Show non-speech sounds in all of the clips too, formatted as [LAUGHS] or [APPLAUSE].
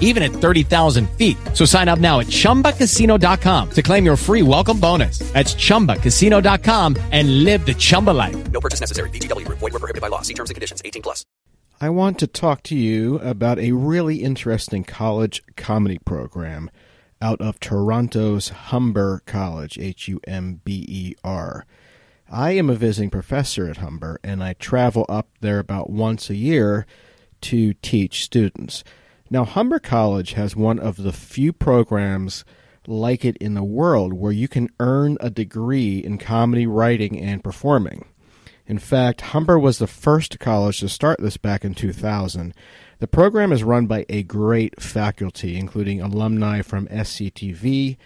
even at 30,000 feet. So sign up now at ChumbaCasino.com to claim your free welcome bonus. That's ChumbaCasino.com and live the Chumba life. No purchase necessary. VGW. Void were prohibited by law. See terms and conditions. 18 plus. I want to talk to you about a really interesting college comedy program out of Toronto's Humber College, H-U-M-B-E-R. I am a visiting professor at Humber, and I travel up there about once a year to teach students. Now, Humber College has one of the few programs like it in the world where you can earn a degree in comedy writing and performing. In fact, Humber was the first college to start this back in 2000. The program is run by a great faculty, including alumni from SCTV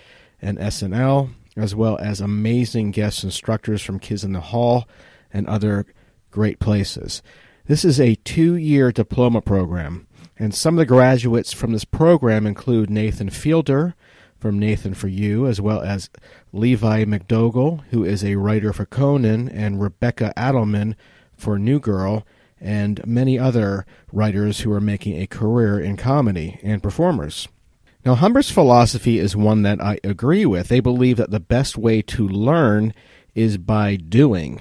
and SNL, as well as amazing guest instructors from Kids in the Hall and other great places. This is a two year diploma program. And some of the graduates from this program include Nathan Fielder from Nathan for You, as well as Levi MacDougall, who is a writer for Conan, and Rebecca Addelman for New Girl, and many other writers who are making a career in comedy and performers. Now, Humber's philosophy is one that I agree with. They believe that the best way to learn is by doing.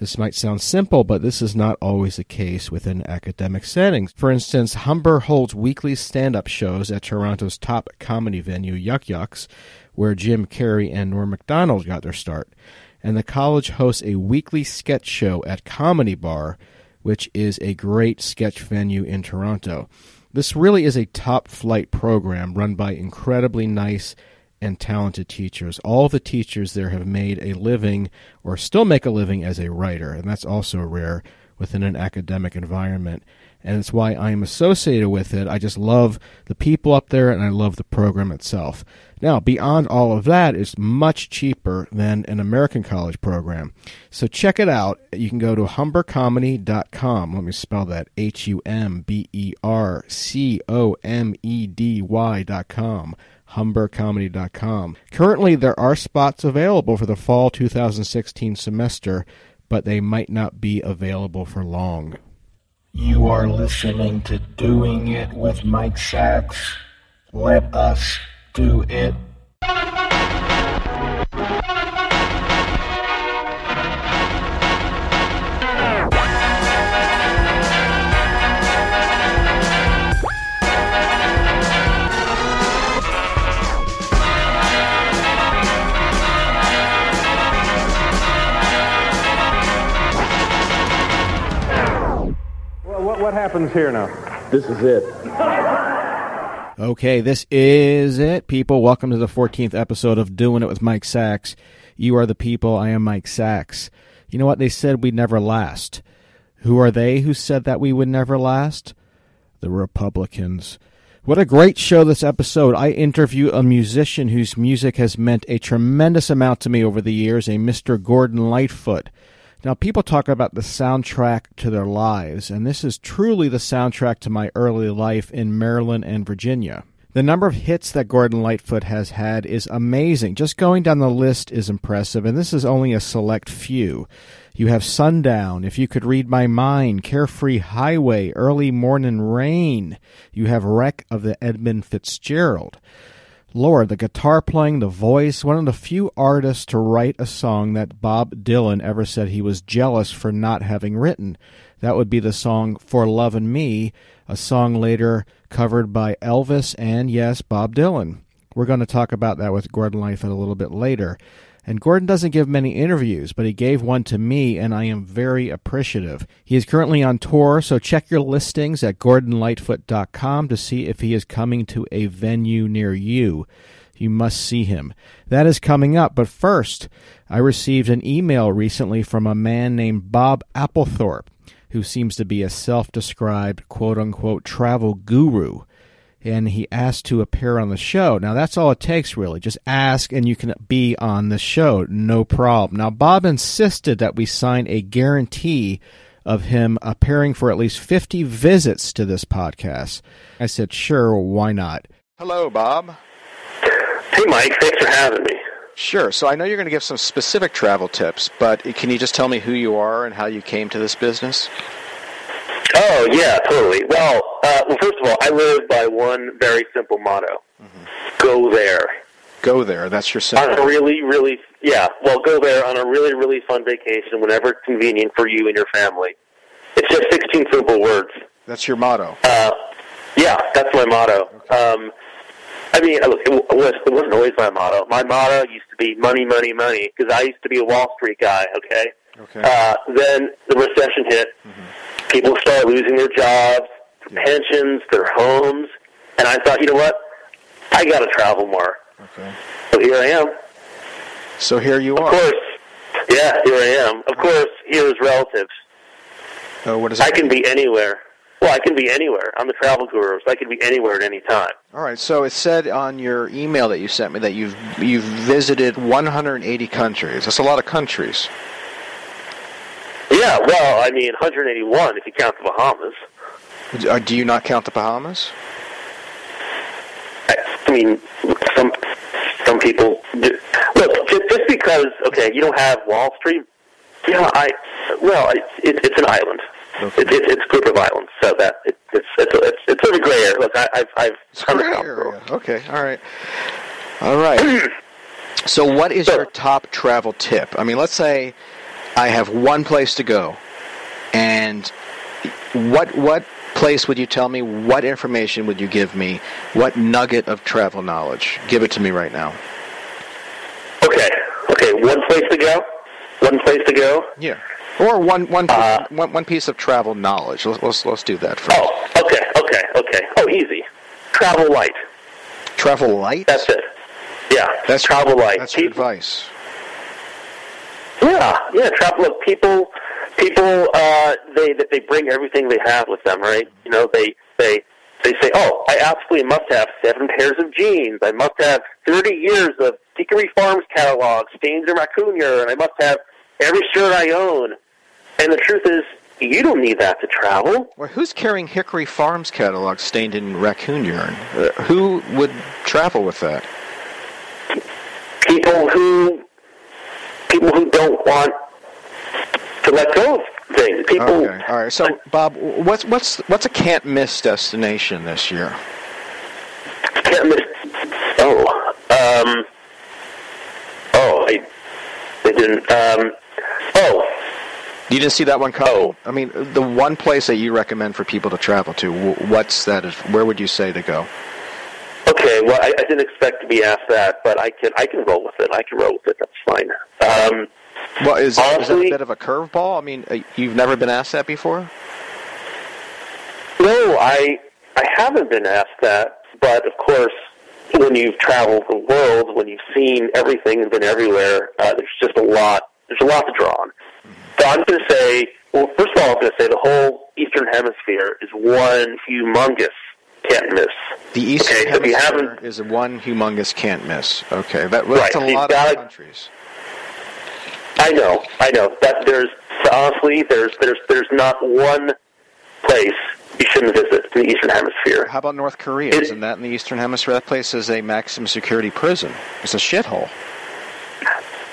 This might sound simple, but this is not always the case within academic settings. For instance, Humber holds weekly stand up shows at Toronto's top comedy venue, Yuk Yuk's, where Jim Carrey and Norm Macdonald got their start. And the college hosts a weekly sketch show at Comedy Bar, which is a great sketch venue in Toronto. This really is a top flight program run by incredibly nice and talented teachers. All the teachers there have made a living or still make a living as a writer, and that's also rare within an academic environment. And it's why I am associated with it. I just love the people up there and I love the program itself. Now, beyond all of that, it's much cheaper than an American college program. So check it out. You can go to humbercomedy.com. Let me spell that H U M B E R C O M E D Y.com humbercomedy.com. Currently, there are spots available for the fall 2016 semester, but they might not be available for long. You are listening to Doing It with Mike Sacks. Let us do it. What happens here now? This is it. Okay, this is it, people. Welcome to the 14th episode of Doing It with Mike Sacks. You are the people. I am Mike Sacks. You know what? They said we'd never last. Who are they who said that we would never last? The Republicans. What a great show this episode. I interview a musician whose music has meant a tremendous amount to me over the years, a Mr. Gordon Lightfoot. Now, people talk about the soundtrack to their lives, and this is truly the soundtrack to my early life in Maryland and Virginia. The number of hits that Gordon Lightfoot has had is amazing. Just going down the list is impressive, and this is only a select few. You have Sundown, If You Could Read My Mind, Carefree Highway, Early Morning Rain. You have Wreck of the Edmund Fitzgerald. Lord, the guitar playing, the voice, one of the few artists to write a song that Bob Dylan ever said he was jealous for not having written. That would be the song For Lovin' Me, a song later covered by Elvis and, yes, Bob Dylan. We're going to talk about that with Gordon Lightfoot a little bit later. And Gordon doesn't give many interviews, but he gave one to me, and I am very appreciative. He is currently on tour, so check your listings at gordonlightfoot.com to see if he is coming to a venue near you. You must see him. That is coming up, but first, I received an email recently from a man named Bob Applethorpe, who seems to be a self described quote unquote travel guru and he asked to appear on the show. Now that's all it takes really. Just ask and you can be on the show. No problem. Now Bob insisted that we sign a guarantee of him appearing for at least 50 visits to this podcast. I said, "Sure, why not?" Hello, Bob. Hey, Mike. Thanks for having me. Sure. So I know you're going to give some specific travel tips, but can you just tell me who you are and how you came to this business? Oh yeah, totally. Well, uh, well, first of all, I live by one very simple motto: mm-hmm. go there. Go there. That's your simple. On a really, really, yeah. Well, go there on a really, really fun vacation whenever it's convenient for you and your family. It's just 16 simple words. That's your motto. Uh, yeah, that's my motto. Okay. Um, I mean, look, it, was, it wasn't always my motto. My motto used to be money, money, money, because I used to be a Wall Street guy. Okay. Okay. Uh, then the recession hit. Mm-hmm people start losing their jobs, their pensions, their homes, and I thought, you know what? I got to travel more. Okay. So here I am. So here you of are. Of course. Yeah, here I am. Of course, here is relatives. Oh, what is I can be anywhere. Well, I can be anywhere. I'm a travel guru, so I can be anywhere at any time. All right. So it said on your email that you sent me that you've you've visited 180 countries. That's a lot of countries. Yeah, well, I mean, 181 if you count the Bahamas. Uh, do you not count the Bahamas? I, I mean, some some people do. look just, just because okay, you don't have Wall Street. Yeah, I well, it's it, it's an island. Okay. It, it, it's a group of islands, so that it, it's it's it's it's sort of gray area. Look, I, I've I've it's gray area. Okay, all right, all right. [CLEARS THROAT] so, what is so, your top travel tip? I mean, let's say I have one place to go, and what what place would you tell me? What information would you give me? What nugget of travel knowledge? Give it to me right now. Okay, okay. One place to go. One place to go. Yeah. Or one one piece, uh, one, one piece of travel knowledge. Let's, let's let's do that first. Oh, okay, okay, okay. Oh, easy. Travel light. Travel light. That's it. Yeah. That's travel light. That's People, advice. Yeah, yeah. Travel. Look, people, people, uh, they they bring everything they have with them, right? You know, they they they say, "Oh, I absolutely must have seven pairs of jeans. I must have thirty years of Hickory Farms catalog, stains in raccoon urine. I must have every shirt I own." And the truth is, you don't need that to travel. Well, who's carrying Hickory Farms catalog stained in raccoon urine? Uh, who would travel with that? People who people who don't want to let go of things. People. Okay. All right. So, Bob, what's what's what's a can't miss destination this year? Can't miss. Oh. Um. Oh, I. I didn't. Um. Oh. You didn't see that one coming. Oh. I mean, the one place that you recommend for people to travel to, what's that? Where would you say to go? Okay, well, I, I didn't expect to be asked that, but I can I can roll with it. I can roll with it. That's fine. Um, well, is, honestly, is that a bit of a curveball? I mean, uh, you've never been asked that before. No, I I haven't been asked that, but of course, when you've traveled the world, when you've seen everything and been everywhere, uh, there's just a lot. There's a lot to draw on. So I'm going to say, well, first of all, I'm going to say the whole Eastern Hemisphere is one humongous can't miss. The Eastern okay, so Hemisphere is one humongous can't miss. Okay, that, that's right. a lot of countries. I know, I know. That there's honestly, there's there's there's not one place you shouldn't visit in the Eastern Hemisphere. How about North Korea? It, Isn't that in the Eastern Hemisphere? That place is a maximum security prison. It's a shithole.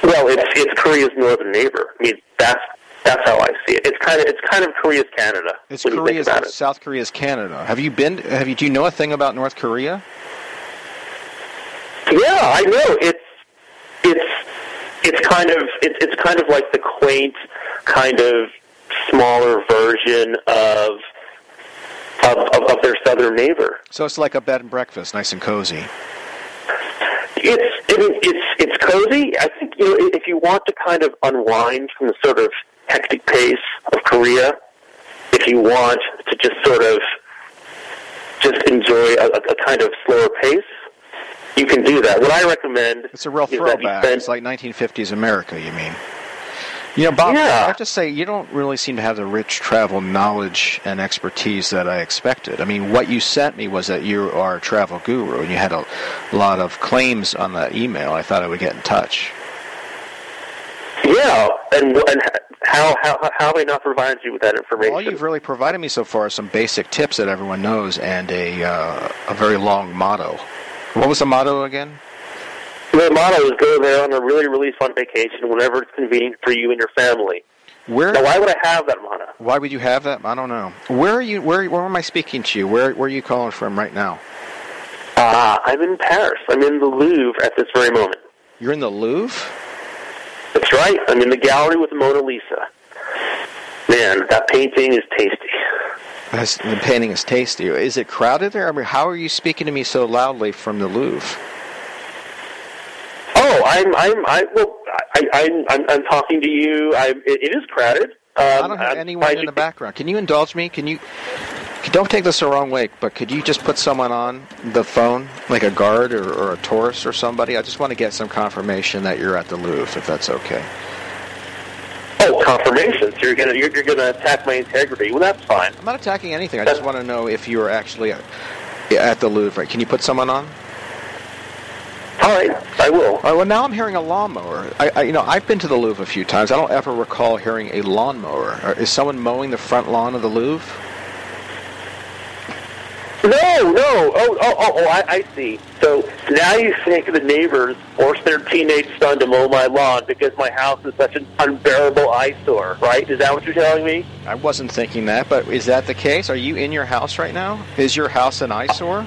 Well, it's it's Korea's northern neighbor. I mean, that's that's how I see it. It's kind of it's kind of Korea's Canada. It's Korea's it. South Korea's Canada. Have you been? Have you? Do you know a thing about North Korea? Yeah, I know. It's it's it's kind of it's it's kind of like the quaint, kind of smaller version of of, of, of their southern neighbor. So it's like a bed and breakfast, nice and cozy. It's I mean, it's it's cozy. I think you know if you want to kind of unwind from the sort of hectic pace of Korea, if you want to just sort of just enjoy a, a kind of slower pace, you can do that. What I recommend It's a real is that you throwback. spend- It's like 1950s America, you mean? You know, Bob, Yeah. I have to say, you don't really seem to have the rich travel knowledge and expertise that I expected. I mean, what you sent me was that you are a travel guru, and you had a lot of claims on that email. I thought I would get in touch. Yeah, and and how how how have I not provided you with that information? All you've really provided me so far is some basic tips that everyone knows and a, uh, a very long motto. What was the motto again? The motto is go there on a really really fun vacation whenever it's convenient for you and your family. Where? Now, why would I have that motto? Why would you have that? I don't know. Where are you? Where? Where am I speaking to you? Where? Where are you calling from right now? Uh, I'm in Paris. I'm in the Louvre at this very moment. You're in the Louvre. That's right. I'm in the gallery with the Mona Lisa. Man, that painting is tasty. That's- The painting is tasty. Is it crowded there? I mean, how are you speaking to me so loudly from the Louvre? Oh, I'm I'm I well I, I'm I'm I'm talking to you. I it, it is crowded. Um, I don't have anyone in the background. Can you indulge me? Can you? Don't take this the wrong way, but could you just put someone on the phone, like a guard or, or a tourist or somebody? I just want to get some confirmation that you're at the Louvre, if that's okay. Oh, confirmation. So you're gonna you're, you're gonna attack my integrity. Well, that's fine. I'm not attacking anything. I just want to know if you are actually at, at the Louvre. Can you put someone on? All right, I will. All right, well, now I'm hearing a lawnmower. I, I, you know, I've been to the Louvre a few times. I don't ever recall hearing a lawnmower. Is someone mowing the front lawn of the Louvre? No, no. Oh, oh, oh, oh I, I see. So now you think the neighbors forced their teenage son to mow my lawn because my house is such an unbearable eyesore, right? Is that what you're telling me? I wasn't thinking that, but is that the case? Are you in your house right now? Is your house an eyesore?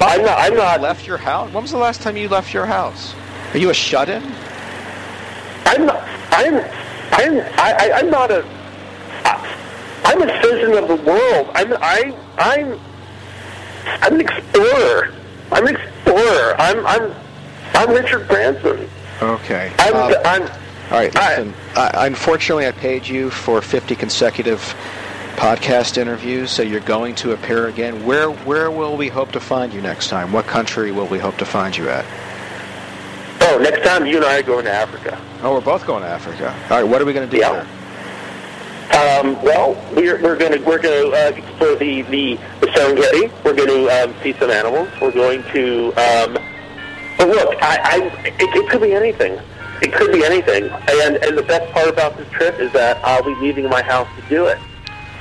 I'm not. I'm not. Left your house? When was the last time you left your house? Are you a shut-in? I'm not. I'm. I'm. I, I, I'm not a. I, I'm a citizen of the world. I'm. I. I'm. I'm an explorer. I'm an explorer. I'm. I'm. I'm Richard Branson. Okay. I'm. Um, I'm. all right. I- I, unfortunately, I paid you for 50 consecutive podcast interviews, so you're going to appear again. Where Where will we hope to find you next time? What country will we hope to find you at? Oh, next time you and I are going to Africa. Oh, we're both going to Africa. All right. What are we going to do Yeah. there? Um, well, we're we're going to we're going to uh, explore the the, the Serengeti. We're going to um, see some animals. We're going to. Um, but look, I, I it, it could be anything. It could be anything. And and the best part about this trip is that I'll be leaving my house to do it.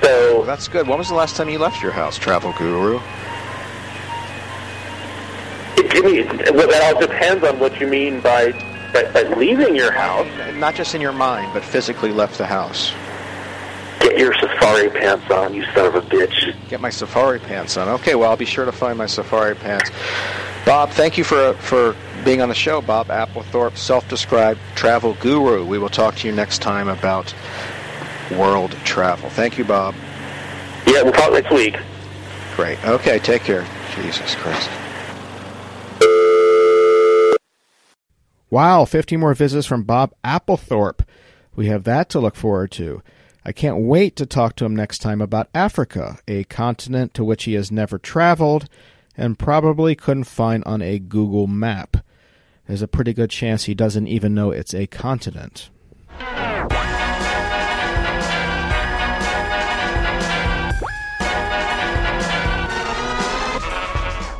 So Well, that's good. When was the last time you left your house, travel guru? it, well, that all depends on what you mean by, by by leaving your house. Not just in your mind, but physically left the house. Get your safari pants on, you son of a bitch. Get my safari pants on. Okay, well, I'll be sure to find my safari pants. Bob, thank you for for being on the show. Bob Applethorpe, self-described travel guru. We will talk to you next time about world travel. Thank you, Bob. Yeah, we'll talk next week. Great. Okay, take care. Jesus Christ. Wow, 50 more visits from Bob Applethorpe. We have that to look forward to. I can't wait to talk to him next time about Africa, a continent to which he has never traveled and probably couldn't find on a Google map. There's a pretty good chance he doesn't even know it's a continent.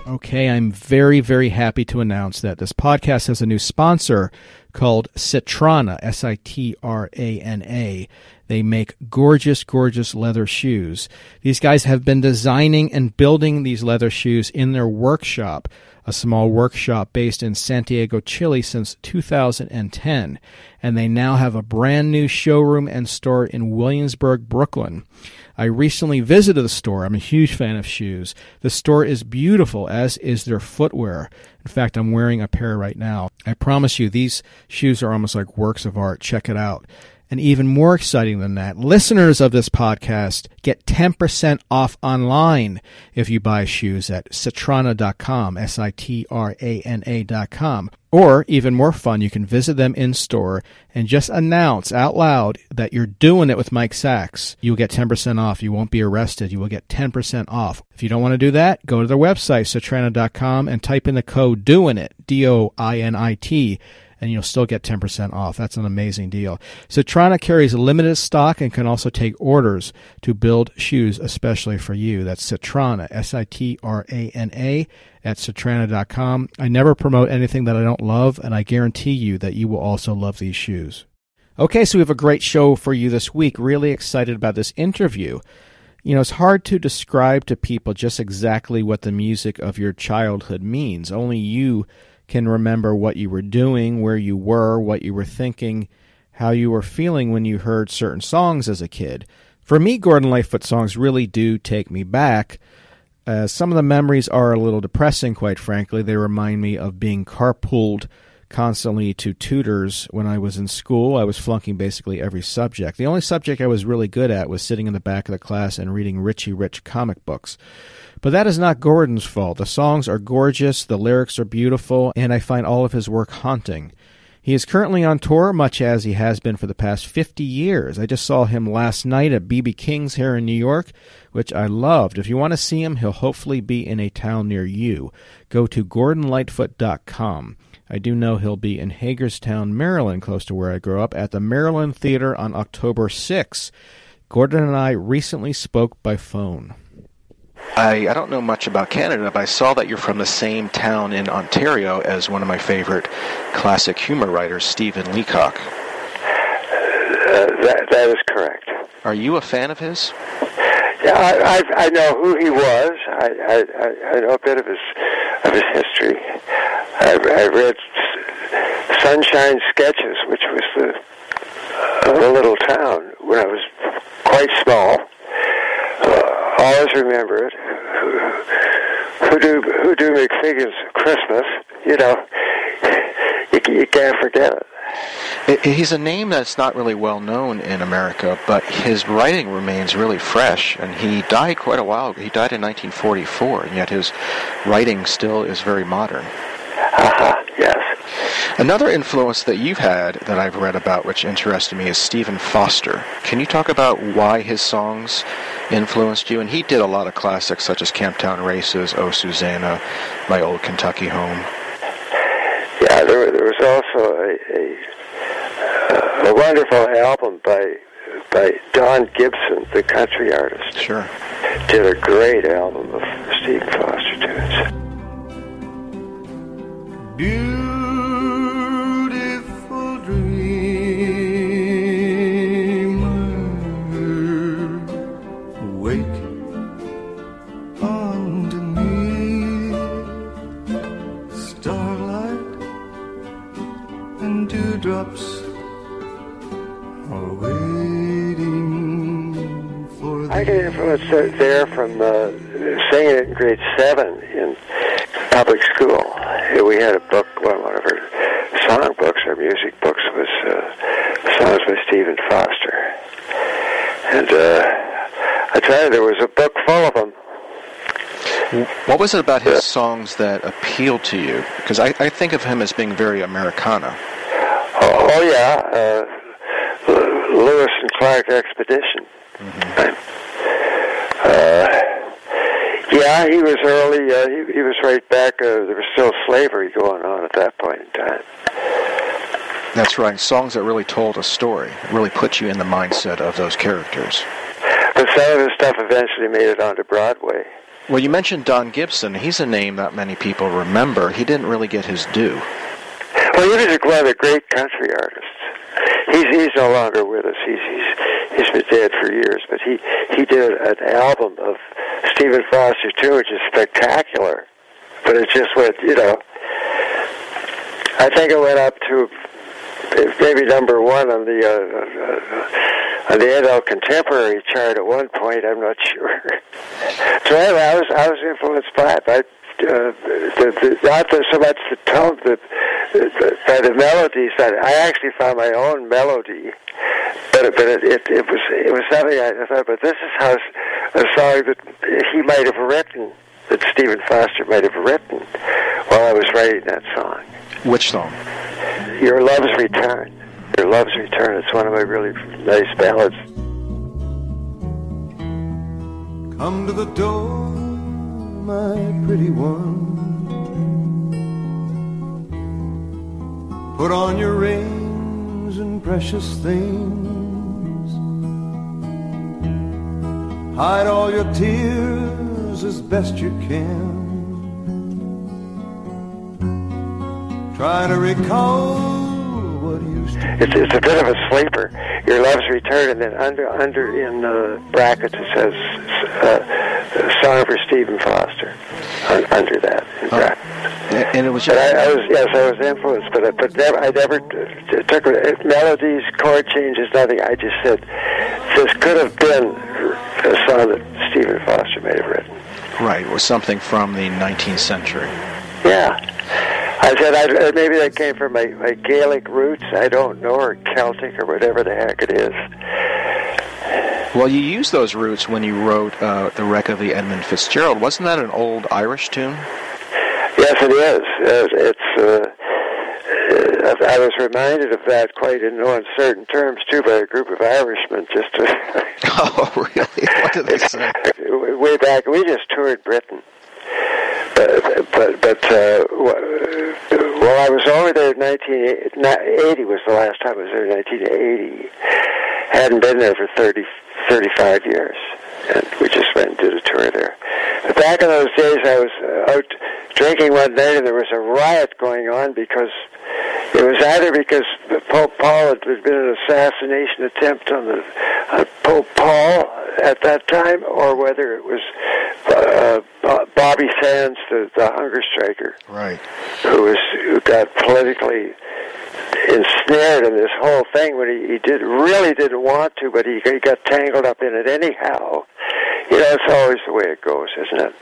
Okay, I'm very, very happy to announce that this podcast has a new sponsor called Sitrana, S I T R A N A. They make gorgeous, gorgeous leather shoes. These guys have been designing and building these leather shoes in their workshop, a small workshop based in Santiago, Chile since 2010. And they now have a brand new showroom and store in Williamsburg, Brooklyn. I recently visited the store. I'm a huge fan of shoes. The store is beautiful, as is their footwear. In fact, I'm wearing a pair right now. I promise you, these shoes are almost like works of art. Check it out. And even more exciting than that, listeners of this podcast get 10% off online if you buy shoes at Sitrana.com, S-I-T-R-A-N-A.com. Or even more fun, you can visit them in store and just announce out loud that you're doing it with Mike Sacks. You'll get 10% off. You won't be arrested. You will get 10% off. If you don't want to do that, go to their website, Sitrana.com, and type in the code DOINIT, D-O-I-N-I-T, and you'll still get 10% off. That's an amazing deal. Sitrana carries limited stock and can also take orders to build shoes especially for you. That's Sitrana, S-I-T-R-A-N-A at Sitrana.com. I never promote anything that I don't love, and I guarantee you that you will also love these shoes. Okay, so we have a great show for you this week. Really excited about this interview. You know, it's hard to describe to people just exactly what the music of your childhood means. Only you can remember what you were doing, where you were, what you were thinking, how you were feeling when you heard certain songs as a kid. For me, Gordon Lightfoot songs really do take me back. Uh, some of the memories are a little depressing, quite frankly. They remind me of being carpooled constantly to tutors when I was in school. I was flunking basically every subject. The only subject I was really good at was sitting in the back of the class and reading Richie Rich comic books. But that is not Gordon's fault. The songs are gorgeous, the lyrics are beautiful, and I find all of his work haunting. He is currently on tour, much as he has been for the past 50 years. I just saw him last night at BB King's here in New York, which I loved. If you want to see him, he'll hopefully be in a town near you. Go to gordonlightfoot.com. I do know he'll be in Hagerstown, Maryland, close to where I grew up, at the Maryland Theater on October 6. Gordon and I recently spoke by phone. I, I don't know much about Canada, but I saw that you're from the same town in Ontario as one of my favorite classic humor writers, Stephen Leacock. Uh, that, that is correct. Are you a fan of his? Yeah, I, I, I know who he was. I, I, I know a bit of his of his history. I, I read Sunshine Sketches, which was the, the little town when I was quite small. Always remember it. Who do who do make McFiggin's Christmas? You know, you, you can't forget it. He's a name that's not really well known in America, but his writing remains really fresh. And he died quite a while. Ago. He died in 1944, and yet his writing still is very modern. Uh-huh, yes. Another influence that you've had that I've read about, which interested me, is Stephen Foster. Can you talk about why his songs influenced you? And he did a lot of classics such as Camptown Races, Oh Susanna, My Old Kentucky Home. Yeah, there, there was also a, a, a wonderful album by by Don Gibson, the country artist. Sure. Did a great album of Stephen Foster tunes. Beautiful dreamer, wake underneath starlight and dewdrops are waiting for I get influence there from uh, singing it in grade seven in public school. We had a book, well, one of our song books, our music books, was uh, songs by Stephen Foster. And uh, I tell you, there was a book full of them. What was it about Yeah. his songs that appealed to you? Because I, I think of him as being very Americana. Oh, oh yeah, uh, Lewis and Clark Expedition. Uh, yeah, he was early. Uh, he, he was right back. Uh, there was still slavery going on at that point in time. That's right. Songs that really told a story, really put you in the mindset of those characters. But some of his stuff eventually made it onto Broadway. Well, you mentioned Don Gibson. He's a name that many people remember. He didn't really get his due. Well, he was one of the great country artists. He's he's no longer with us. He's he's he's been dead for years. But he he did an album of Stephen Foster too, which is spectacular. But it just went, you know. I think it went up to maybe number one on the uh, uh, on the NL Contemporary chart at one point. I'm not [LAUGHS] sure. so anyway, I was I was influenced by it. By, uh, the, the, not the, so much the tone, the, the, by the melodies. I, I actually found my own melody but it, but it, it it was it was something I thought. But this is how s- a song that he might have written, that Stephen Foster might have written, while I was writing that song. Which song? Your Love's Return. Your Love's Return. It's one of my really nice ballads. Come to the door, my pretty one. Put on your rings and precious things. Hide all your tears as best you can. Try to recall what used to be. It's, it's a bit of a sleeper. Your Love's Return, and then under under in the brackets it says uh, "Song for Stephen Foster." Un, under that, in brackets. And it was just I, I was yes, I was influenced, but I, but never, I never took melodies, chord changes, nothing. I just said this could have been a song that Stephen Foster may have written. right. It was something from the 19th century. Yeah. I said I, uh, maybe that came from my, my Gaelic roots. I don't know, or Celtic, or whatever the heck it is. Well, you used those roots when you wrote uh, the wreck of the Edmund Fitzgerald. Wasn't that an old Irish tune? Yes, it is. It's. Uh, I was reminded of that quite in no uncertain terms too by a group of Irishmen. Just to [LAUGHS] Oh, really? What did they say? way back, we just toured Britain. But but but uh, well, I was over there in 1980 was the last time I was there. in 1980. Hadn't been there for 30, 35 years, and we just went and did a tour there. But back in those days, I was out drinking one night, and there was a riot going on because it was either because Pope Paul had been an assassination attempt on the on Pope Paul at that time, or whether it was uh, Bobby Sands, the, the hunger striker, Right. who was who got politically ensnared in this whole thing when he, he did really didn't want to, but he, he got tangled up in it anyhow. You know, it's always the way it goes, isn't it?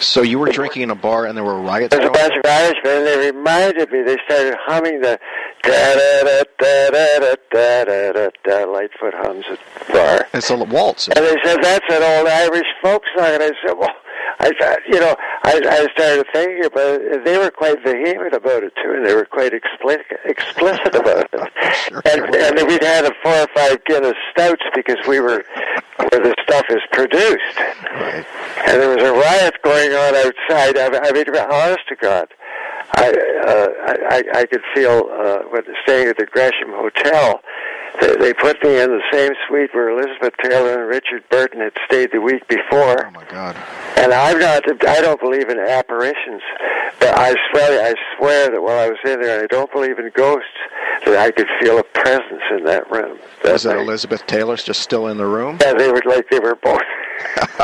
So you were drinking in a bar and there were riots There's a going bunch of Irishmen, and they reminded me. They started humming the da da da da da da da da da. Lightfoot hums at the bar, It's a waltz. and they said that's an old Irish folk song. And I said, well, I thought, you know, I, I started thinking about it. They were quite vehement about it too, and they were quite explicit, explicit about it. [LAUGHS] Sure and, and we'd had a four or five Guinness stouts because we were where the stuff is produced Right. and there was a riot going on outside. I, I mean, honest to God, I uh, I, I could feel uh, when staying at the Gresham Hotel. They, they put me in the same suite where Elizabeth Taylor and Richard Burton had stayed the week before. Oh my God. And I'm not, I don't believe in apparitions, but I swear, I swear that while I was in there, and I don't believe in ghosts, that I could feel a presence in that room. That Was that night. Elizabeth Taylor's just still in the room? Yeah, they were like they were both [LAUGHS]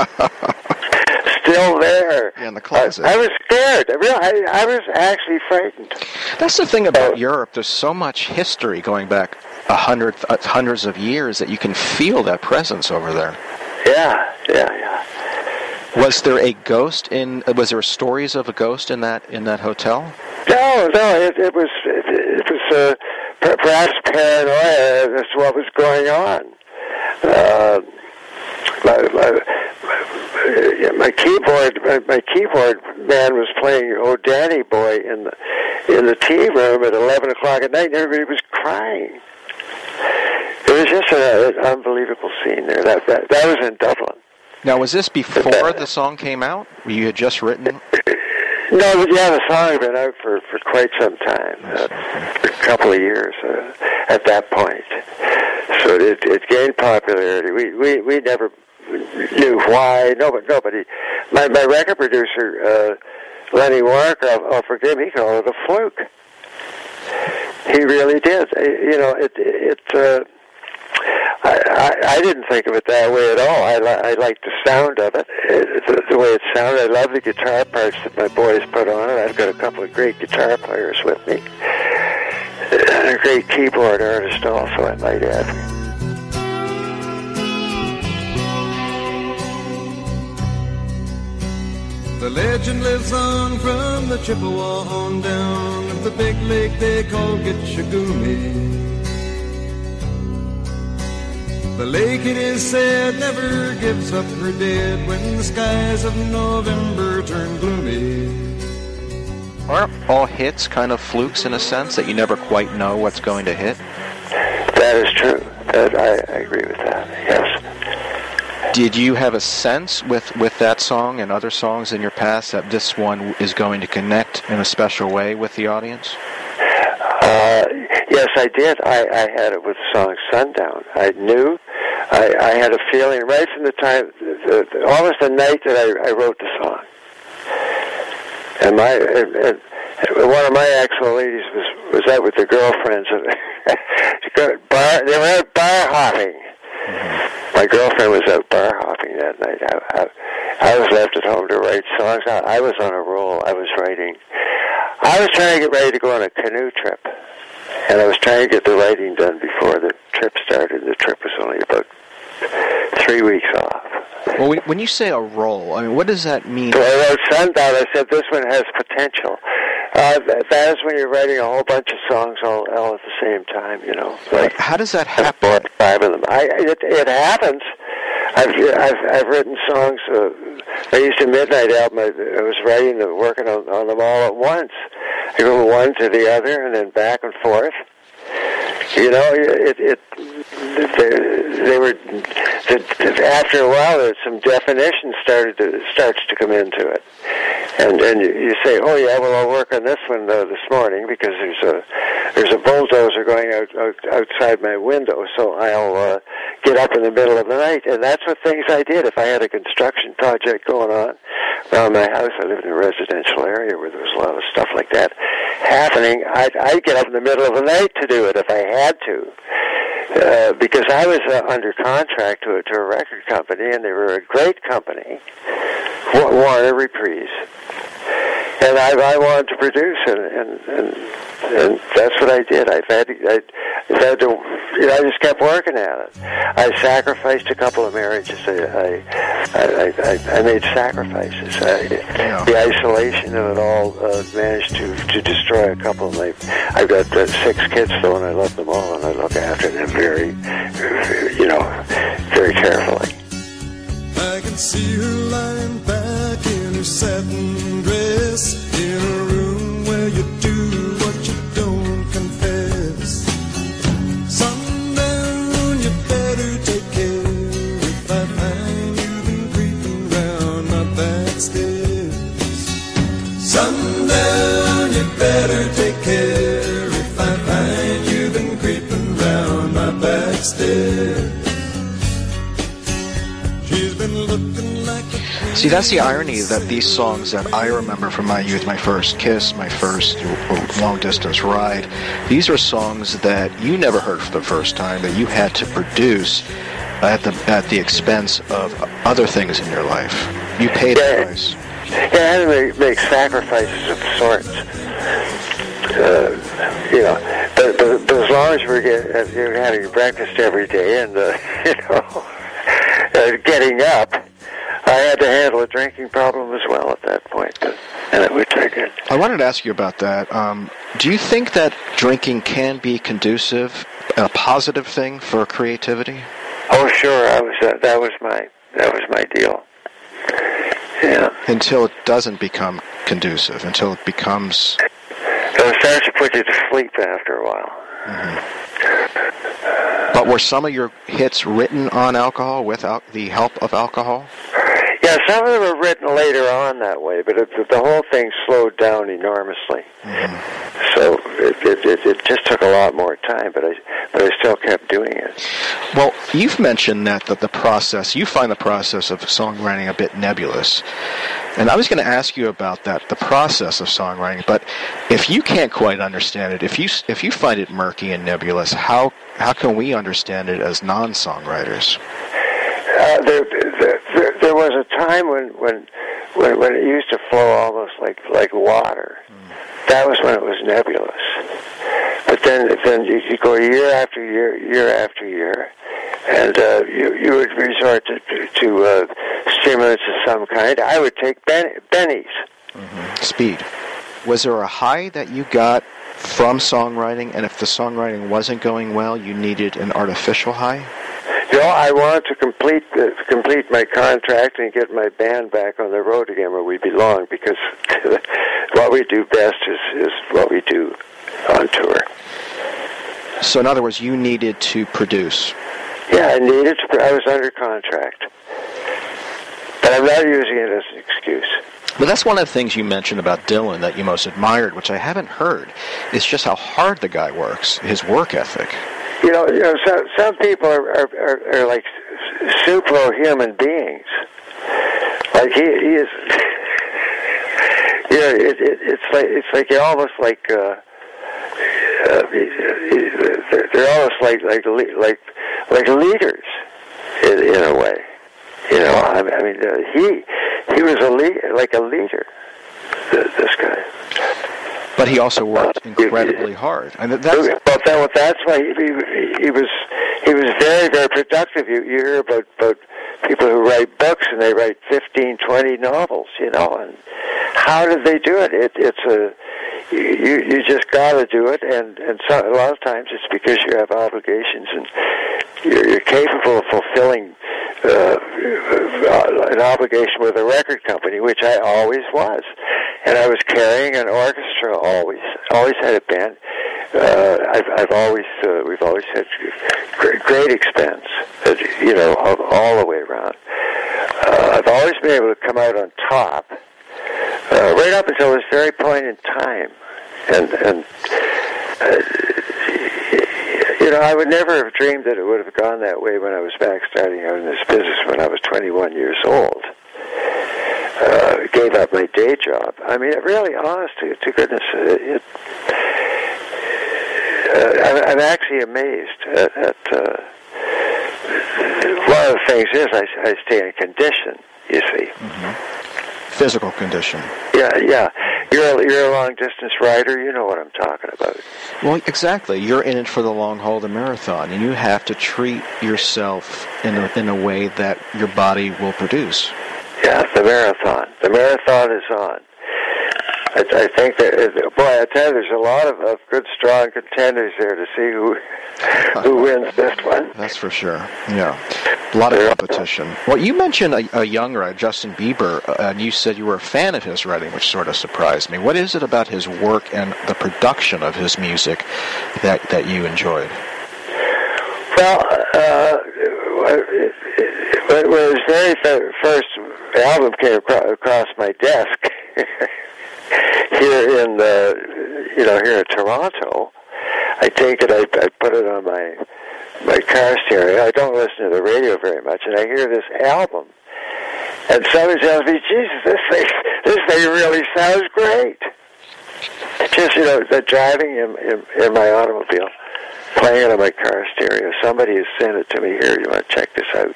still there. Yeah, in the closet. I, I was scared. I, real, I, I was actually frightened. That's the thing about oh. Europe. There's so much history going back a hundred, uh, hundreds of years that you can feel that presence over there. Yeah, yeah, yeah. Was there a ghost in? Was there stories of a ghost in that in that hotel? No, no, it, it was it, it was uh, per- perhaps paranoia as to what was going on. Uh, my, my, my, my keyboard, my, my keyboard man was playing "Oh Danny Boy" in the in the tea room at eleven o'clock at night, and everybody was crying. It was just a, an unbelievable scene there. That, that that was in Dublin. Now, was this before the song came out? You had just written. [LAUGHS] No, but yeah, the song had been out for, for quite some time, uh, a couple of years uh, at that point. So it, it gained popularity. We we we never knew why. Nobody, nobody. My my record producer, uh, Lenny Waronker, I'll, I'll forgive him. He called it a fluke. He really did. Uh, You know, it it. Uh, I, I, I didn't think of it that way at all. I, li- I liked the sound of it, it the, the way it sounded. I love the guitar parts that my boys put on it. I've got a couple of great guitar players with me, and a great keyboard artist also, I might add. The legend lives on from the Chippewa on down at the big lake they call Gitche Gumee. The lake, it is said, never gives up her dead when the skies of November turn gloomy. Aren't all hits kind of flukes in a sense that you never quite know what's going to hit? That is true. That, I, I agree with that. Yes. Did you have a sense with, with that song and other songs in your past that this one is going to connect in a special way with the audience? Uh, yes, I did. I, I had it with the song Sundown. I knew. I, I had a feeling right from the time, the, the, almost the night that I, I wrote the song. And my and, and one of my actual ladies was was out with the girlfriends. bar, [LAUGHS] they were out bar hopping. My girlfriend was out bar hopping that night. I, I, I was left at home to write songs. I, I was on a roll. I was writing. I was trying to get ready to go on a canoe trip, and I was trying to get the writing done before the trip started. The trip was only about three weeks off. Well, when- you say a role, I mean, what does that mean? So I wrote Sundown. I said this one has potential. Uh, that, is when you're writing a whole bunch of songs all, all at the same time. You know, like How does that happen? five of them. I it, it happens. I've I've I've written songs. Uh, I used a midnight album. I, I was writing them, working on, on them all at once. I go one to the other, and then back and forth. You know, it it they, they were after a while. There's some definition started to starts to come into it, and and you, say, oh yeah, well I'll work on this one uh, this morning because there's a there's a bulldozer going out, out outside my window, so I'll uh, get up in the middle of the night, and that's what things I did. If I had a construction project going on around my house, I lived in a residential area where there was a lot of stuff like that happening. I'd, I'd get up in the middle of the night to do it if I had to. Uh, because I was uh, under contract to a, to a record company, and they were a great company, Wa- Warner Reprise, and I, I wanted to produce it, and, and and that's what I did. I've had I, had to, you know, I just kept working at it. I sacrificed a couple of marriages. I I I, I, I made sacrifices. I, The isolation of it all uh, managed to to destroy a couple of my. I've got uh, six kids though, and I love them all, and I look after them very, you know, very carefully. I can see her lying back in her satin dress in a room where you do what you don't confess. Sundown, you better take care if I find you've been creeping round my back stairs. Sundown, you better take care if I find you've been creeping round my back stairs. See, that's the irony that these songs that I remember from my youth, my first kiss, my first long distance ride, these are songs that you never heard for the first time, that you had to produce at the at the expense of other things in your life. You paid the Yeah. price. Yeah, I had to make, make sacrifices of sorts. Uh, you know, but, but, but as long as we're get, uh, you're having breakfast every day and, uh, [LAUGHS] you know, uh, getting up, I had to handle a drinking problem as well at that point, but, and which I did. I wanted to ask you about that. Um, do you think that drinking can be conducive, a positive thing for creativity? Oh, sure, I was, uh, that was my, that was my deal. Yeah. Until it doesn't become conducive, until it becomes. So it starts to put you to sleep after a while. But were some of your hits written on alcohol without the help of alcohol? Yeah, some of them were written later on that way, but it, the whole thing slowed down enormously. So it, it, it, it just took a lot more time, but I but I still kept doing it. Well, you've mentioned that the, the process, you find the process of songwriting a bit nebulous. And I was going to ask you about that, the process of songwriting. But if you can't quite understand it, if you if you find it murky and nebulous, how how can we understand it as non-songwriters? Uh, there, there, there, was a time when, when when when it used to flow almost like like water. That was when it was nebulous. But then then you, you go year after year, year after year, and uh, you you would resort to to, to uh, stimulants of some kind. I would take ben, bennies. Speed. Was there a high that you got from songwriting, and if the songwriting wasn't going well, you needed an artificial high? Know, I want to complete uh, complete my contract and get my band back on the road again where we belong because [LAUGHS] what we do best is, is what we do on tour. So, in other words, you needed to produce. Yeah, I needed to. I was under contract, but I'm not using it as an excuse. But that's one of the things you mentioned about Dylan that you most admired, which I haven't heard, is just how hard the guy works, his work ethic. You know, you know, some some people are are, are, are like superhuman beings. Like he, he is. You know, it, it, it's like it's like you're almost like. Uh, uh, they're they're almost like like like like leaders in, in a way. You know, I mean, I mean uh, he he was a lead, like a leader. This guy. But he also worked incredibly hard. And that- that's, But that, that's why he, he, he was he was very very productive. You, you hear about about people who write books and they write fifteen, twenty novels. You know, and how did they do it? it it's a you you just got to do it, and and so, a lot of times it's because you have obligations and you're, you're capable of fulfilling uh, an obligation with a record company, which I always was, and I was carrying an orchestra always, always had a band. Uh, I've, I've always, uh, we've always had great, great expense, you know, of all the way around. Uh, I've always been able to come out on top, uh, right up until this very point in time, and and. Uh, you know, I would never have dreamed that it would have gone that way when I was back starting out in this business when I was 21 years old. Uh, gave up my day job. I mean, really, honest to, goodness, it, uh, I'm, I'm actually amazed at. at uh, one of the things is I, I stay in condition. You see. physical condition. Yeah, yeah. You're a, you're a long distance rider. You know what I'm talking about. Well, exactly. You're in it for the long haul, the marathon, and you have to treat yourself in a, in a way that your body will produce. Yeah, the marathon. The marathon is on. I, I think that, boy, I tell you, there's a lot of, of good, strong contenders there to see who who [LAUGHS] wins this one. That's for sure. Yeah, a lot of competition. Well, you mentioned a, a young writer, Justin Bieber, uh, and you said you were a fan of his writing, which sort of surprised me. What is it about his work and the production of his music that that you enjoyed? Well, uh, when his very first album came across my desk [LAUGHS] here in the, you know, here in Toronto, I take it, I, I put it on my my car stereo. I don't listen to the radio very much, and I hear this album, and somebody tells me, "Jesus, this thing, this thing really sounds great." Just you know, the driving in, in in my automobile, playing it on my car stereo. Somebody has sent it to me here. You want to check this out?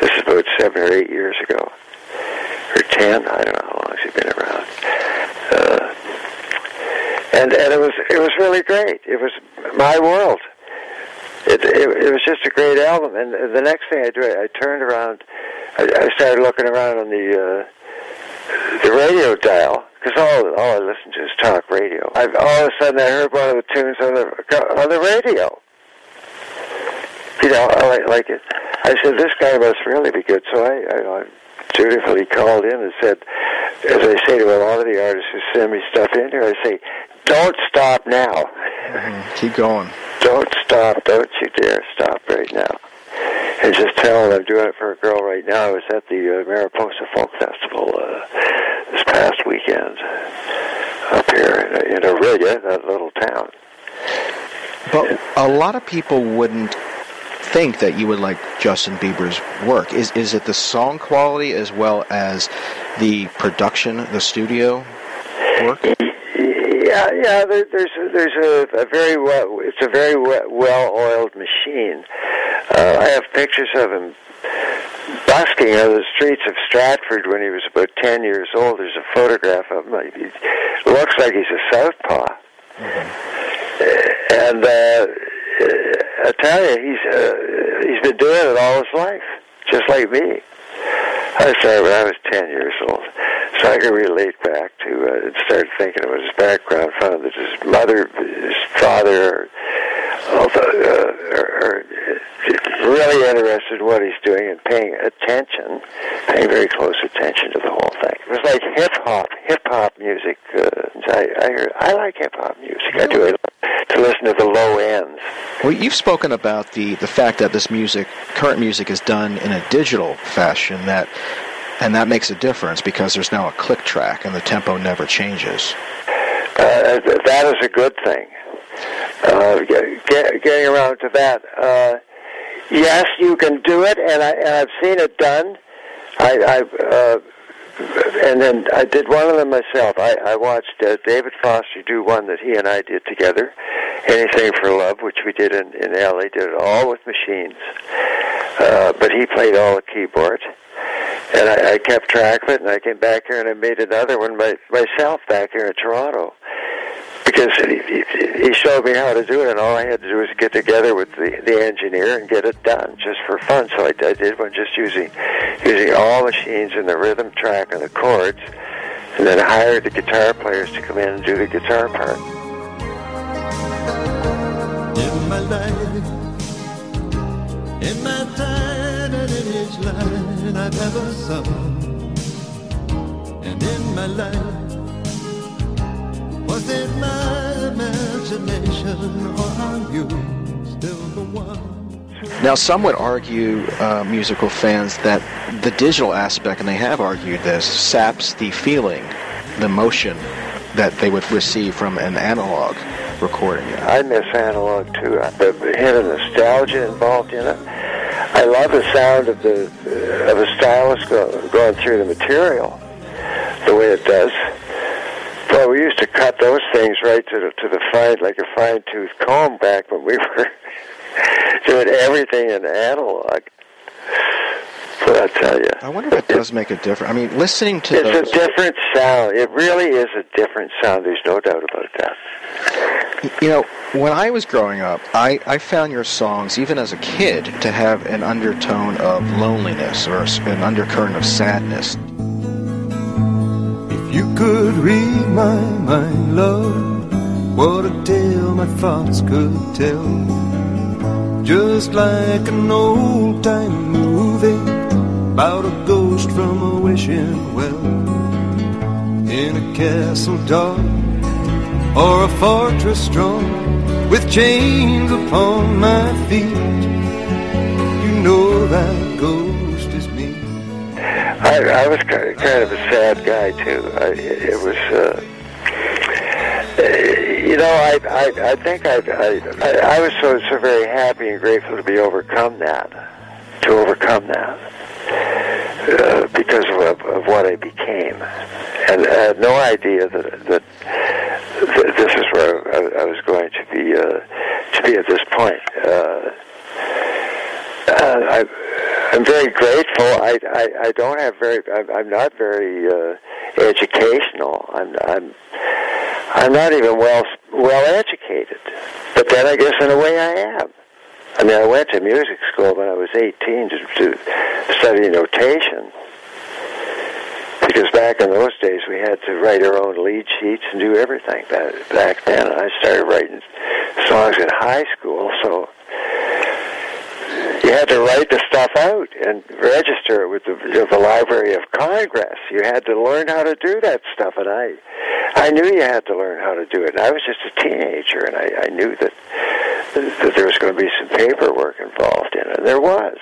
This is about seven or eight years ago, or ten. I don't know how long it's been around. Uh, and and it was it was really great. It was my world. It, it it was just a great album. And the next thing I do, I, turned around. I, I started looking around on the uh, the radio dial because all all I listen to is talk radio. I all of a sudden I heard one of the tunes on the on the radio. You know, I like, like it. I said this guy must really be good. So I, I, I dutifully called in and said, as I say to a lot of the artists who send me stuff in here, I say, don't stop now. Keep going. Don't stop. Don't you dare stop right now. And just tell them I'm doing it for a girl right now. I was at the uh, Mariposa Folk Festival uh, this past weekend up here in, in Orillia, that little town. But a lot of people wouldn't think that you would like Justin Bieber's work. Is is it the song quality as well as the production, the studio work? Yeah, yeah. There, there's a, there's a, a very well. It's a very well oiled machine. Uh, I have pictures of him busking on the streets of Stratford when he was about ten years old. There's a photograph of him. He looks like he's a southpaw. And uh, I tell you, he's uh, he's been doing it all his life, just like me. I started when I was ten years old, so I can relate back to uh, and start thinking about his background, found that his mother, his father, also, uh, are, are really interested in what he's doing and paying attention, paying very close attention to the whole thing. It was like hip hop, hip hop music. Uh, I, I, heard, I like hip hop music. I do it to listen to the low ends. Well, you've spoken about the, the fact that this music, current music, is done in a digital fashion that, and that makes a difference because there's now a click track and the tempo never changes. Uh, that is a good thing. Uh, get, get, getting around to that. Uh, yes, you can do it, and, I, and I've seen it done. I, I uh, and then I did one of them myself. I, I watched uh, David Foster do one that he and I did together, "Anything for Love," which we did in in LA. Did it all with machines, uh, but he played all the keyboard, and I, I kept track of it. And I came back here and I made another one by, myself back here in Toronto because he, he, showed me how to do it, and all I had to do was get together with the, the engineer and get it done just for fun. So I, I did one just using using all machines and the rhythm track and the chords, and then hired the guitar players to come in and do the guitar part. In my life, in my time and in each line I've ever sung, and in my life. Was it my imagination or are you still the one? Now, some would argue, uh, musical fans, that the digital aspect, and they have argued this, saps the feeling, the emotion that they would receive from an analog recording. I miss analog too. The hint of nostalgia involved in it. I love the sound of the of a stylus going through the material, the way it does. Well, we used to cut those things right to the to the fine, like a fine tooth comb, back when we [LAUGHS] were doing everything in analog. But I tell you, I wonder if it does make a difference. I mean, listening to it's those, a different sound. It really is a different sound. There's no doubt about that. you know, when I was growing up, I, I found your songs, even as a kid, to have an undertone of loneliness or an undercurrent of sadness. You could read my mind, love, what a tale my thoughts could tell. Just like an old time movie about a ghost from a wishing well. In a castle dark or a fortress strong with chains upon my feet. You know that me. I, I was kind of, a sad guy too. I, it was, uh, uh, you know, I, I, I think I, I, I, was so, so very happy and grateful to be overcome that, to overcome that, uh, because of, of what I became, and I had no idea that, that this is where I, I was going to be, uh, to be at this point. Uh, uh, I, I'm very grateful. I, I, I don't have very. I'm, I'm not very uh, educational. I'm I'm I'm not even well well educated. But then I guess in a way I am. I mean, I went to music school when I was 18 to, to study notation. Because back in those days, we had to write our own lead sheets and do everything back, back then. I started writing songs in high school, so had to write the stuff out and register it with the, with the Library of Congress. You had to learn how to do that stuff, and I, I knew you had to learn how to do it. And I was just a teenager, and I, I knew that that there was going to be some paperwork involved in it. And there was,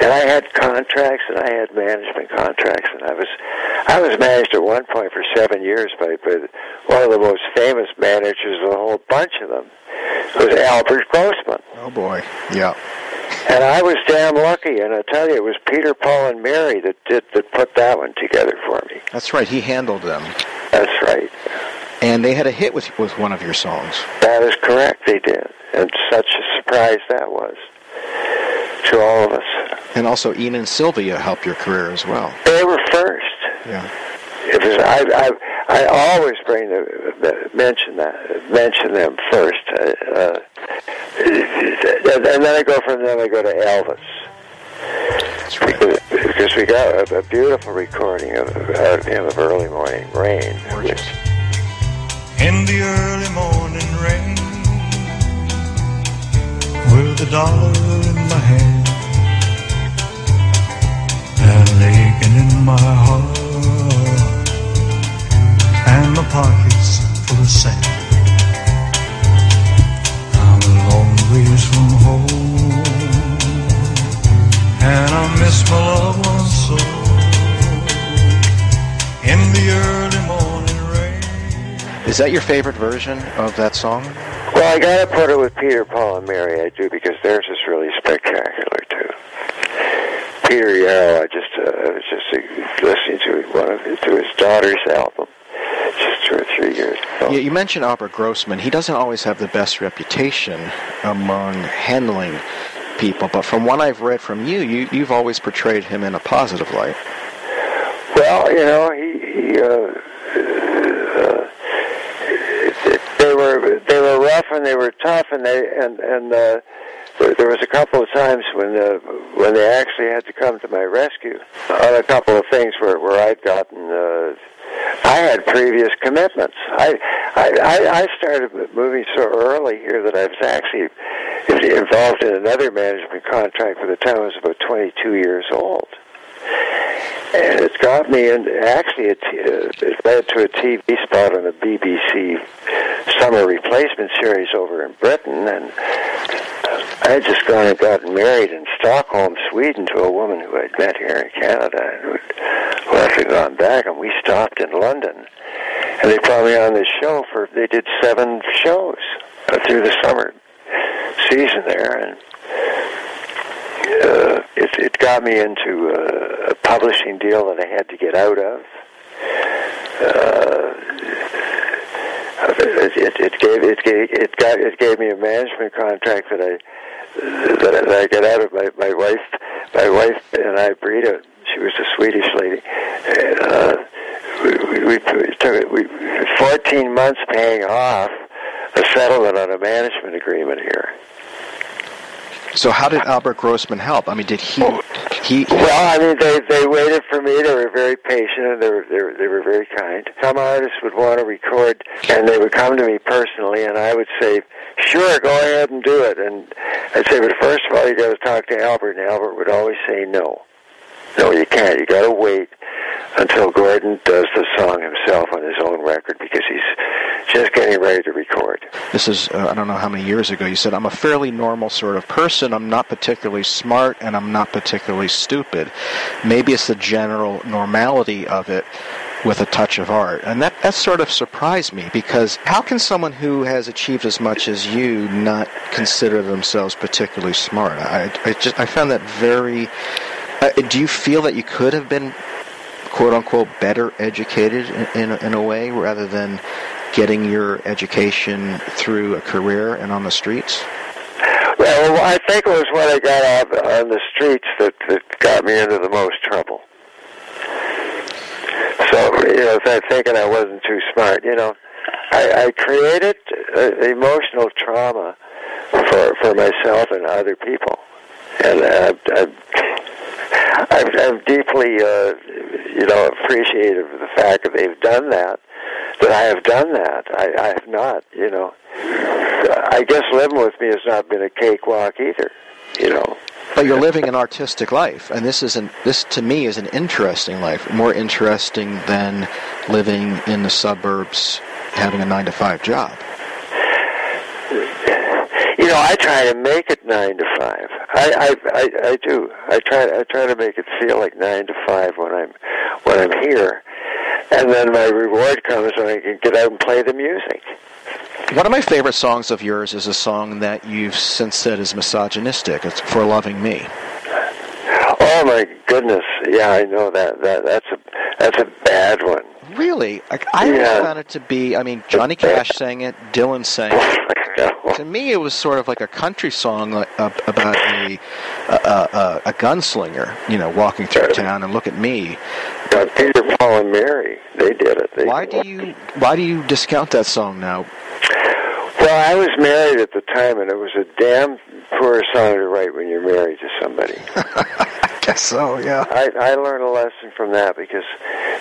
and I had contracts, and I had management contracts, and I was, I was managed at one point for seven years by, by one of the most famous managers of a whole bunch of them. It was Albert Grossman. Oh boy, yeah. And I was damn lucky, and I tell you, it was Peter, Paul, and Mary that did that put that one together for me. That's right. He handled them, That's right. and they had a hit with with one of your songs. That is correct. They did, and such a surprise that was to all of us. And also, Ian and Sylvia helped your career as well. They were first. Yeah. It was I. I, I always bring the, the mention that mention them first, uh, uh, and then I go from them. I go to Elvis. Right. because, because we got a, a beautiful recording of, of him of early morning rain. Gorgeous. In the early morning rain, with a dollar in my hand and an aching in my heart and my pockets full of sand. Ways from home and I miss my loved ones so in the early morning rain. Is that your favorite version of that song? Well, I gotta put it with Peter, Paul, and Mary. I do because theirs is really spectacular too. Peter Yarrow, I just uh, I was just uh, listening to one of his, to his daughter's album just two or three years ago. You, you mentioned Albert Grossman. He doesn't always have the best reputation among handling people, but from what I've read from you, you you've always portrayed him in a positive light. Well, you know, he, he uh, uh, they were they were rough and they were tough, and they and and uh, there, there was a couple of times when uh, when they actually had to come to my rescue on a couple of things where where I'd gotten. Uh, I had previous commitments. I, I I started moving so early here that I was actually involved in another management contract by the time I was about 22 years old and it got me in. Actually, it, uh, it led to a TV spot on a BBC summer replacement series over in Britain, and I had just gone and gotten married in Stockholm, Sweden, to a woman who I'd met here in Canada, and who had gone back, and we stopped in London, and they brought me on this show for. They did seven shows through the summer season there, and uh, it, it got me into uh, a publishing deal that I had to get out of. Uh, it, it, it gave it gave it got it gave me a management contract that I that, I- that I got out of my my wife my wife and I Brita she was a Swedish lady and, uh, we, we, we took we 14 months paying off a settlement on a management agreement here. So how did Albert Grossman help? I mean, did he he Well, I mean, they they waited for me. They were very patient and they were they were, they were very kind. Some artists would want to record, and they would come to me personally, and I would say, "Sure, go ahead and do it." And I'd say, "But first of all, you got to talk to Albert." And Albert would always say, "No, no, you can't. You got to wait until Gordon does the song himself on his own record because he's just getting ready to record." This is, uh, I don't know how many years ago, you said, I'm a fairly normal sort of person. I'm not particularly smart and I'm not particularly stupid. Maybe it's the general normality of it with a touch of art. And that, that sort of surprised me because how can someone who has achieved as much as you not consider themselves particularly smart? I, I, just, I found that very. Uh, do you feel that you could have been, quote unquote, better educated in, in, a, in a way rather than getting your education through a career and on the streets? Well, I think it was when I got out on the streets that, that got me into the most trouble. So, you know, th- thinking I wasn't too smart, you know, I, I created uh, emotional trauma for for myself and other people, and I've, I've, I've, I'm deeply, uh, you know, appreciative of the fact that they've done that. That I have done that. I, I have not, you know. I guess living with me has not been a cakewalk either, you know. But you're living an artistic life, and this is an, this to me is an interesting life, more interesting than living in the suburbs, having a nine to five job. Know, I try to make it nine to five. I, I, I, I do. I try, I try to make it feel like nine to five when I'm, when I'm here, and then my reward comes when I can get out and play the music. One of my favorite songs of yours is a song that you've since said is misogynistic. It's "For Lovin' Me." Oh my goodness! Yeah, I know that. That that's a that's a bad one. Really, I, I always found it to be. I mean, Johnny Cash sang it, Dylan sang it. [LAUGHS] To me, it was sort of like a country song uh, about a, a, a a gunslinger, you know, walking through town and look at me. But Peter, Paul, and Mary, they did it. They, Why do you why do you discount that song now? Well, I was married at the time, and it was a damn poor song to write when you're married to somebody. [LAUGHS] I guess so. Yeah. I, I learned a lesson from that because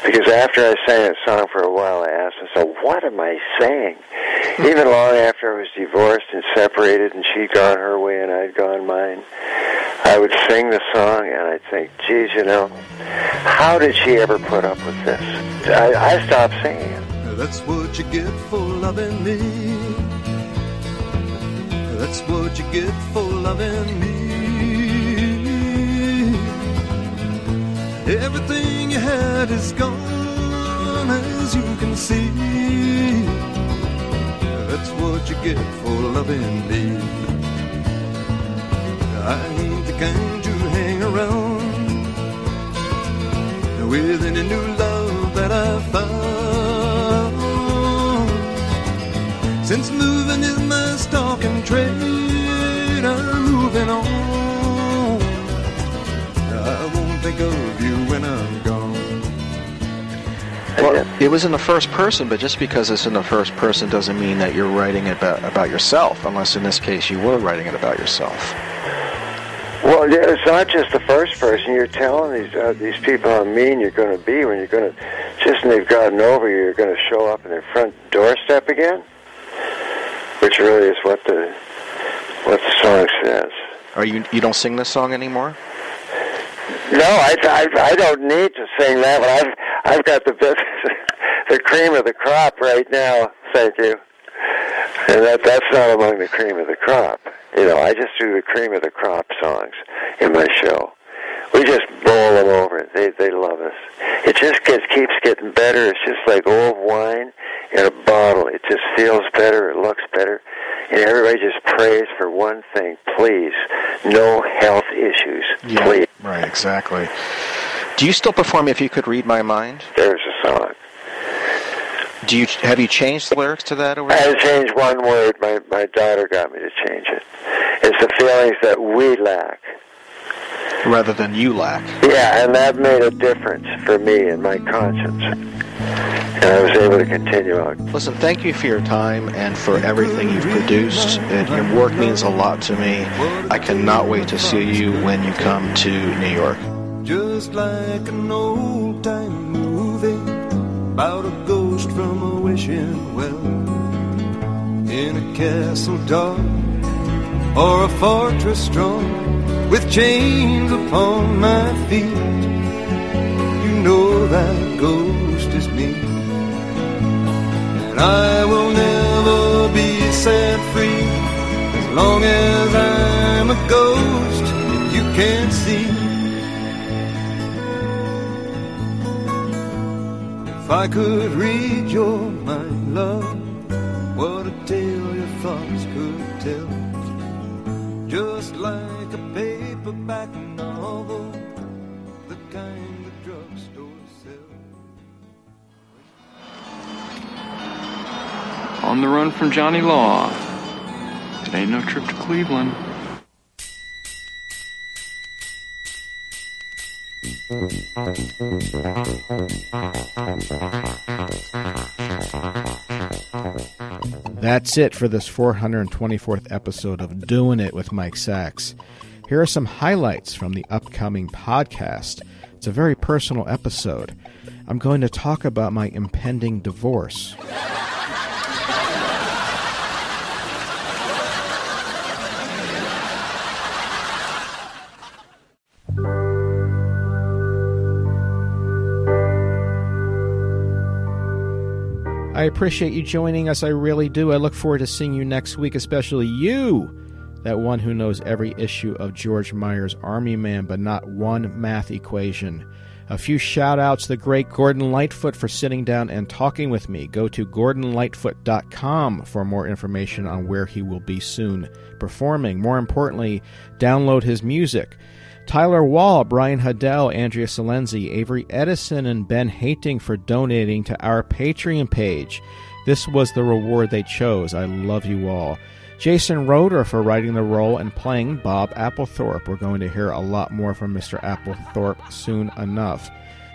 because after I sang that song for a while, I asked myself, "What am I saying?" Hmm. Even long after I was divorced and separated, and she'd gone her way and I'd gone mine, I would sing the song and I'd think, geez, you know, how did she ever put up with this? I, I stopped singing it. That's what you get for loving me. That's what you get for loving me. Everything you had is gone, as you can see. That's what you get for loving me. I ain't the kind to hang around with any new love that I found. Since moving is my stock and trade, I'm moving on. I won't think of Well, it was in the first person, but just because it's in the first person doesn't mean that you're writing it about, about yourself, unless in this case you were writing it about yourself. Well, yeah, it's not just the first person. You're telling these uh, these people how mean you're going to be when you're going to just when they've gotten over you. You're going to show up in their front doorstep again, which really is what the what the song says. Are you you don't sing this song anymore? No, I, I, I don't need to sing that one. I've I've got the best, [LAUGHS] the cream of the crop right now. Thank you. And that that's not among the cream of the crop. You know, I just do the cream of the crop songs in my show. We just bowl them over. They they love us. It just gets keeps getting better. It's just like old wine in a bottle. It just feels better. It looks better. And everybody just prays for one thing: please, no health issues. Please. Right, exactly. Do you still perform if you could read my mind? There's a song. Do you have you changed the lyrics to that over I had to change one word. My my daughter got me to change it. It's the feelings that we lack. rather than you lack? Yeah, and that made a difference for me and my conscience. And I was able to continue on. Listen, thank you for your time and for everything you've produced. And your work means a lot to me. I cannot wait to see you when you come to New York. Just like an old time movie about a ghost from a wishing well in a castle dark or a fortress strong with chains upon my feet. You know that ghost is me, and I will never be set free as long as I'm a ghost you can't see. I could read your mind, love, what a tale your thoughts could tell. Just like a paperback novel, the kind the drugstore sells. On the run from Johnny Law. It ain't no trip to Cleveland. That's it for this 424th episode of Doing It with Mike Sacks. Here are some highlights from the upcoming podcast. It's a very personal episode. I'm going to talk about my impending divorce. I appreciate you joining us. I really do. I look forward to seeing you next week, especially you, that one who knows every issue of George Meyer's Army Man, but not one math equation. A few shout outs to the great Gordon Lightfoot for sitting down and talking with me. Go to gordonlightfoot.com for more information on where he will be soon performing. More importantly, download his music. Tyler Wall, Brian Haddell, Andrea Salenzi, Avery Edison, and Ben Hating for donating to our Patreon page. This was the reward they chose. I love you all. Jason Roeder for writing the role and playing Bob Applethorpe. We're going to hear a lot more from Mr. Applethorpe soon enough.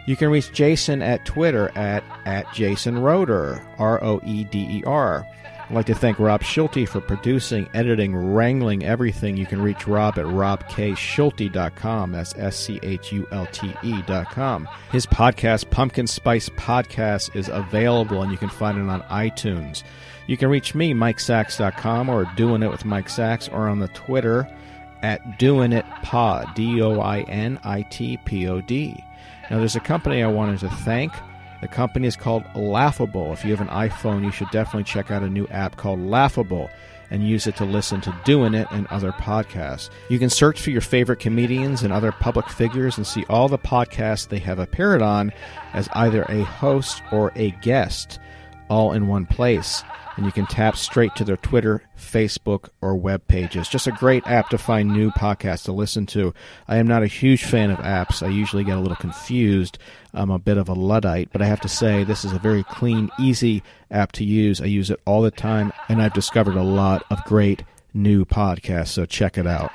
You can reach Jason at Twitter at, at Jason Roeder, R O E D E R. I'd like to thank Rob Schulte for producing, editing, wrangling everything. You can reach Rob at robkschulte.com. That's S C H U L T E.com. His podcast, Pumpkin Spice Podcast, is available and you can find it on iTunes. You can reach me, MikeSacks.com, or Doing It with Mike Sacks, or on the Twitter at Doing It Pod, D O I N I T P O D. Now, there's a company I wanted to thank. The company is called Laughable. If you have an iPhone, you should definitely check out a new app called Laughable and use it to listen to Doing It and other podcasts. You can search for your favorite comedians and other public figures and see all the podcasts they have appeared on as either a host or a guest, all in one place and you can tap straight to their Twitter, Facebook, or web pages. Just a great app to find new podcasts to listen to. I am not a huge fan of apps. I usually get a little confused. I'm a bit of a Luddite, but I have to say this is a very clean, easy app to use. I use it all the time, and I've discovered a lot of great new podcasts, so check it out.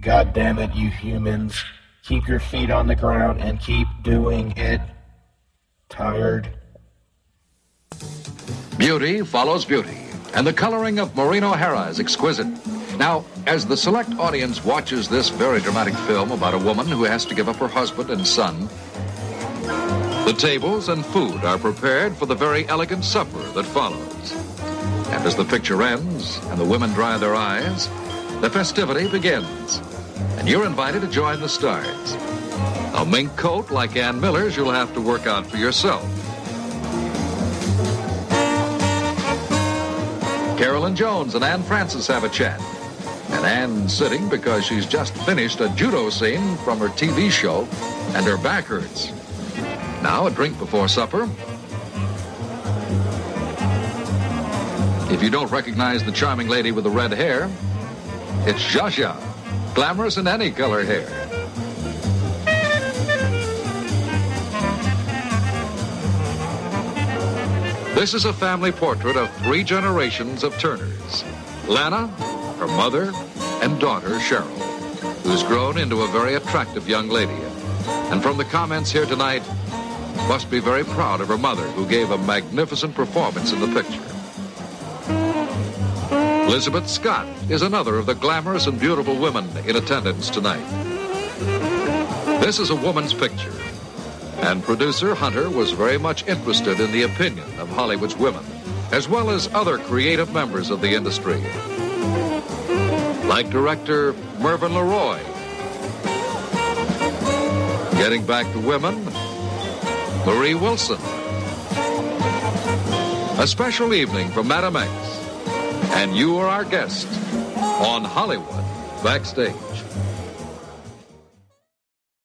God damn it, you humans. Keep your feet on the ground and keep doing it. Tired? Beauty follows beauty, and the coloring of Maureen O'Hara is exquisite. Now, as the select audience watches this very dramatic film about a woman who has to give up her husband and son, the tables and food are prepared for the very elegant supper that follows. And as the picture ends and the women dry their eyes, the festivity begins. And you're invited to join the stars. A mink coat like Ann Miller's you'll have to work out for yourself. Carolyn Jones and Anne Francis have a chat. And Anne's sitting because she's just finished a judo scene from her TV show and her back hurts. Now a drink before supper. If you don't recognize the charming lady with the red hair, it's Zsa glamorous in any color hair. This is a family portrait of three generations of Turners. Lana, her mother, and daughter, Cheryl, who's grown into a very attractive young lady. And from the comments here tonight, must be very proud of her mother, who gave a magnificent performance in the picture. Lizabeth Scott is another of the glamorous and beautiful women in attendance tonight. This is a woman's picture, and producer Hunter was very much interested in the opinion of Hollywood's women, as well as other creative members of the industry, like director Mervyn Leroy. Getting back to women, Marie Wilson. A special evening from Madam X, and you are our guest on Hollywood Backstage.